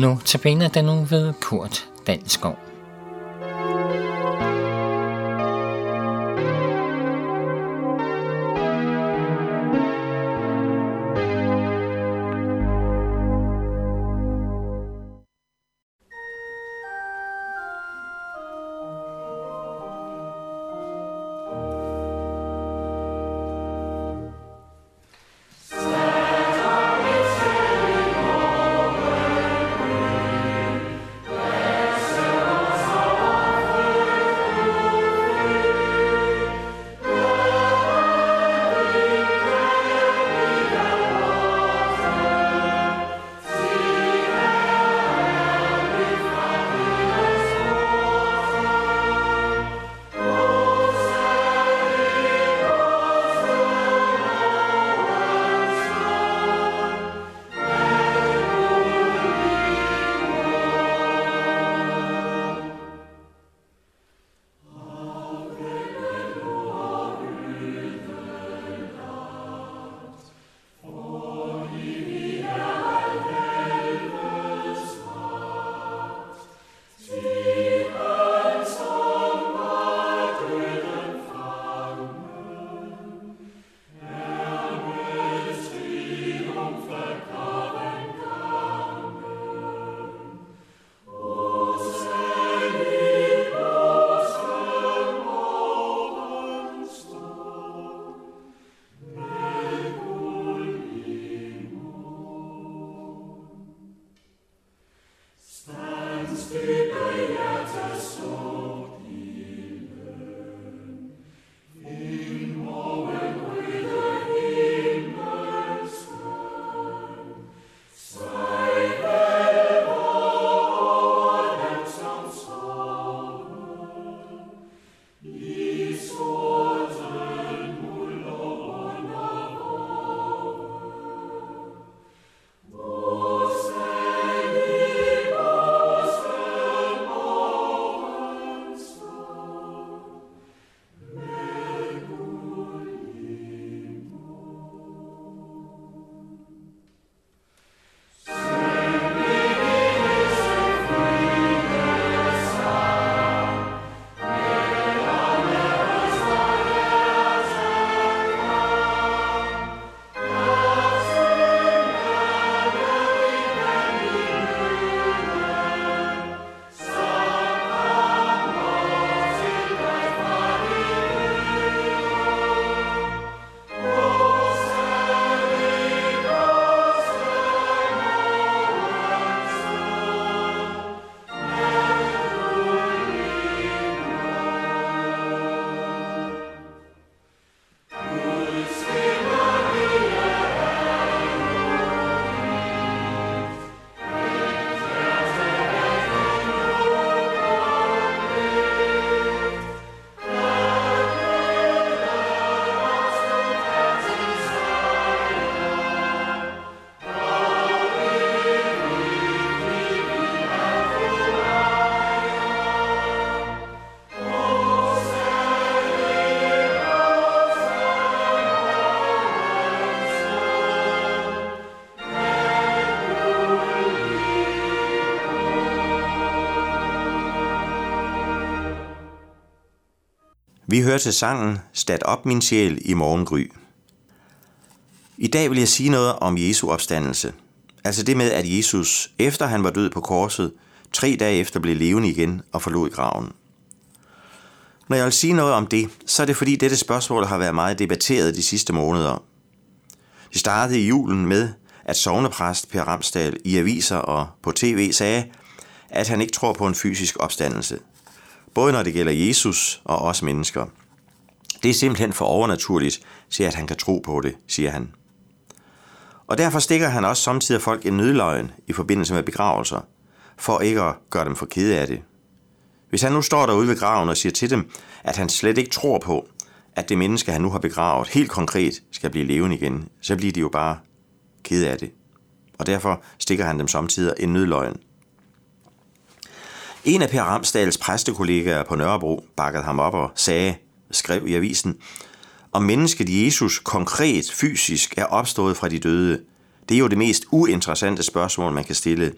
Nu tabiner den nu ved Kurt Dalskov. Vi hører til sangen Stat op min sjæl i morgengry. I dag vil jeg sige noget om Jesu opstandelse. Altså det med, at Jesus, efter han var død på korset, tre dage efter blev levende igen og forlod graven. Når jeg vil sige noget om det, så er det fordi dette spørgsmål har været meget debatteret de sidste måneder. Det startede i julen med, at sovnepræst Per Ramsdal i aviser og på tv sagde, at han ikke tror på en fysisk opstandelse – både når det gælder Jesus og os mennesker. Det er simpelthen for overnaturligt til, at han kan tro på det, siger han. Og derfor stikker han også samtidig folk en nødløgn i forbindelse med begravelser, for ikke at gøre dem for kede af det. Hvis han nu står derude ved graven og siger til dem, at han slet ikke tror på, at det menneske, han nu har begravet, helt konkret skal blive levende igen, så bliver de jo bare kede af det. Og derfor stikker han dem samtidig en nødløgn. En af Per Ramsdals præstekollegaer på Nørrebro bakkede ham op og sagde, skrev i avisen, om mennesket Jesus konkret fysisk er opstået fra de døde, det er jo det mest uinteressante spørgsmål, man kan stille.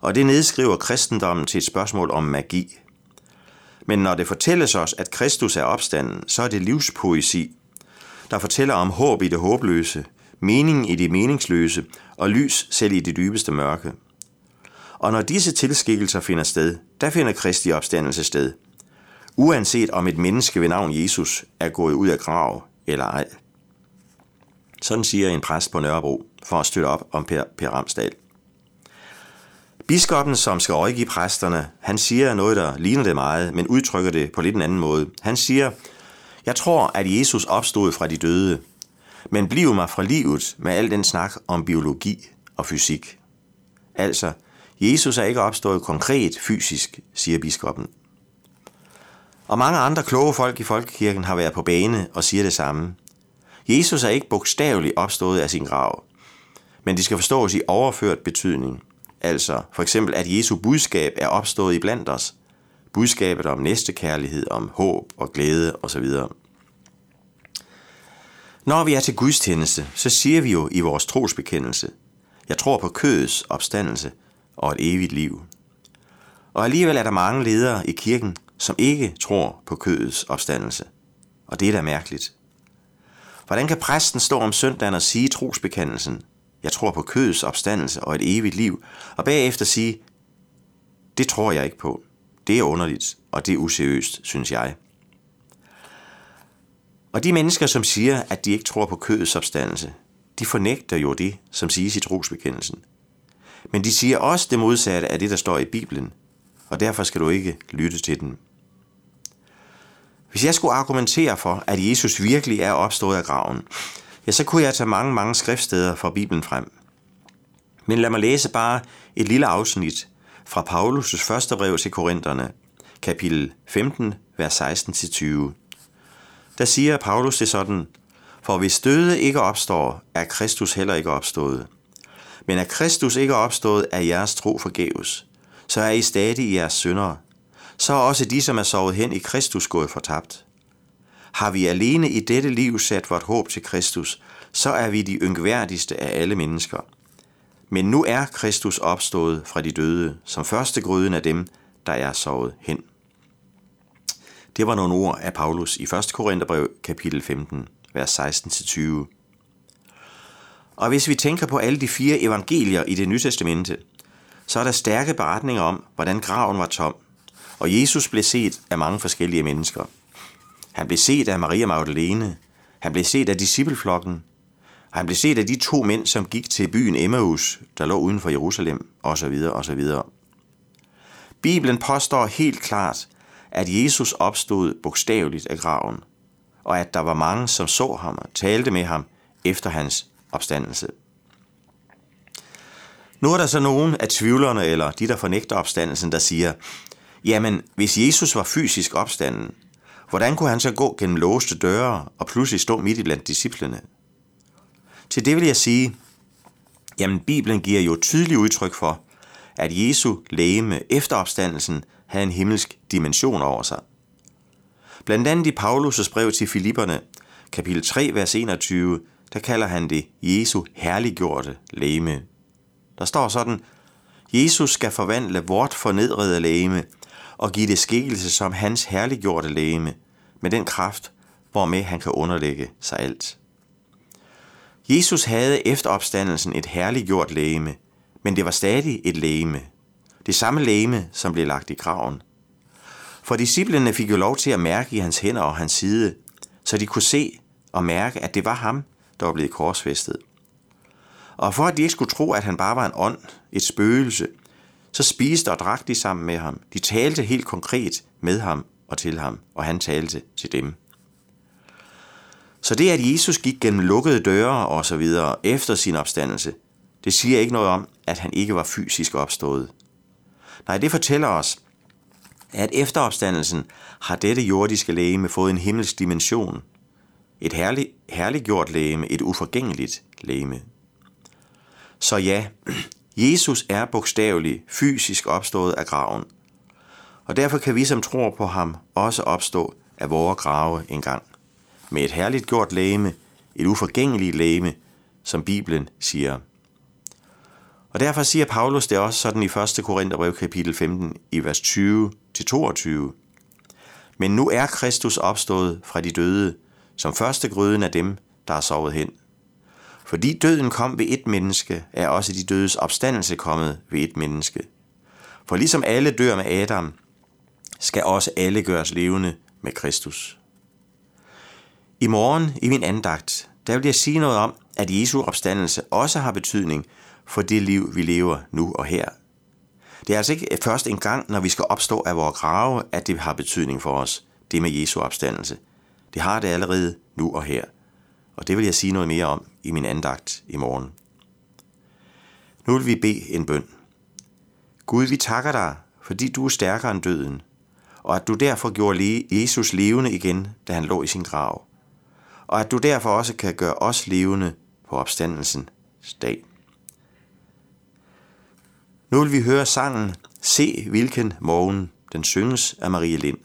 og det nedskriver kristendommen til et spørgsmål om magi. Men når det fortælles os, at Kristus er opstanden, så er det livspoesi, der fortæller om håb i det håbløse, mening i det meningsløse og lys selv i det dybeste mørke. Og når disse tilskikkelser finder sted, der finder Kristi opstandelse sted. Uanset om et menneske ved navn Jesus er gået ud af grav eller ej. Sådan siger en præst på Nørrebro for at støtte op om Per, per Ramsdal. Biskoppen, som skal rådgive præsterne, han siger noget, der ligner det meget, men udtrykker det på lidt en anden måde. Han siger, jeg tror, at Jesus opstod fra de døde, men bliv mig fra livet med al den snak om biologi og fysik. Altså, Jesus er ikke opstået konkret fysisk, siger biskoppen. Og mange andre kloge folk i folkekirken har været på bane og siger det samme. Jesus er ikke bogstaveligt opstået af sin grav, men det skal forstås i overført betydning. Altså for eksempel, at Jesu budskab er opstået i blandt os. Budskabet om næstekærlighed, om håb og glæde osv. Når vi er til gudstjeneste, så siger vi jo i vores trosbekendelse, jeg tror på kødets opstandelse og et evigt liv. Og alligevel er der mange ledere i kirken, som ikke tror på kødets opstandelse. Og det er da mærkeligt. Hvordan kan præsten stå om søndagen og sige trosbekendelsen, jeg tror på kødets opstandelse og et evigt liv, og bagefter sige, det tror jeg ikke på. Det er underligt, og det er useriøst, synes jeg. Og de mennesker, som siger, at de ikke tror på kødets opstandelse, de fornægter jo det, som siges i trosbekendelsen. Men de siger også det modsatte af det, der står i Bibelen, og derfor skal du ikke lytte til dem. Hvis jeg skulle argumentere for, at Jesus virkelig er opstået af graven, ja, så kunne jeg tage mange, mange skriftsteder fra Bibelen frem. Men lad mig læse bare et lille afsnit fra Paulus' første brev til Korintherne, kapitel 15, vers 16-20. Der siger Paulus det sådan, for hvis døde ikke opstår, er Kristus heller ikke opstået. Men er Kristus ikke opstået, er jeres tro forgæves. Så er I stadig i jeres syndere. Så er også de, som er sovet hen i Kristus, gået fortabt. Har vi alene i dette liv sat vort håb til Kristus, så er vi de yngværdigste af alle mennesker. Men nu er Kristus opstået fra de døde, som første gryden af dem, der er sovet hen. Det var nogle ord af Paulus i 1. Korintherbrev kapitel 15, vers 16-20. Og hvis vi tænker på alle de fire evangelier i det nye testamente, så er der stærke beretninger om, hvordan graven var tom, og Jesus blev set af mange forskellige mennesker. Han blev set af Maria Magdalene, han blev set af discipleflokken, og han blev set af de to mænd, som gik til byen Emmaus, der lå uden for Jerusalem, osv. osv. Bibelen påstår helt klart, at Jesus opstod bogstaveligt af graven, og at der var mange, som så ham og talte med ham efter hans opstandelse. Nu er der så nogen af tvivlerne, eller de, der fornægter opstandelsen, der siger, jamen, hvis Jesus var fysisk opstanden, hvordan kunne han så gå gennem låste døre og pludselig stå midt i blandt disciplene? Til det vil jeg sige, jamen Bibelen giver jo tydeligt udtryk for, at Jesu lægeme efter opstandelsen havde en himmelsk dimension over sig. Blandt andet i Paulus' brev til Filipperne, kapitel 3, vers 21, der kalder han det Jesu herliggjorte læme. Der står sådan, Jesus skal forvandle vort fornedrede læme og give det skikkelse som hans herliggjorte læme med den kraft, hvormed han kan underlægge sig alt. Jesus havde efter opstandelsen et herliggjort læme, men det var stadig et læme. Det samme læme, som blev lagt i graven. For disciplene fik jo lov til at mærke i hans hænder og hans side, så de kunne se og mærke, at det var ham, der var blevet korsfæstet. Og for at de ikke skulle tro, at han bare var en ånd, et spøgelse, så spiste og drak de sammen med ham. De talte helt konkret med ham og til ham, og han talte til dem. Så det, at Jesus gik gennem lukkede døre og så videre efter sin opstandelse, det siger ikke noget om, at han ikke var fysisk opstået. Nej, det fortæller os, at efter opstandelsen har dette jordiske lægeme fået en himmelsk dimension. Et herlig, herliggjort lægeme, et uforgængeligt lægeme. Så ja, Jesus er bogstaveligt fysisk opstået af graven. Og derfor kan vi, som tror på ham, også opstå af vores grave engang. Med et herligt gjort lægeme, et uforgængeligt lægeme, som Bibelen siger. Og derfor siger Paulus det også sådan i 1. Korintherbrev kapitel 15 i vers 20-22. Men nu er Kristus opstået fra de døde, som første gryden af dem, der er sovet hen. Fordi døden kom ved et menneske, er også de dødes opstandelse kommet ved et menneske. For ligesom alle dør med Adam, skal også alle gøres levende med Kristus. I morgen i min andagt, der vil jeg sige noget om, at Jesu opstandelse også har betydning for det liv, vi lever nu og her. Det er altså ikke først en gang, når vi skal opstå af vores grave, at det har betydning for os, det med Jesu opstandelse. Det har det allerede nu og her. Og det vil jeg sige noget mere om i min andagt i morgen. Nu vil vi bede en bøn. Gud, vi takker dig, fordi du er stærkere end døden, og at du derfor gjorde Jesus levende igen, da han lå i sin grav, og at du derfor også kan gøre os levende på opstandelsens dag. Nu vil vi høre sangen Se hvilken morgen, den synges af Marie Lind.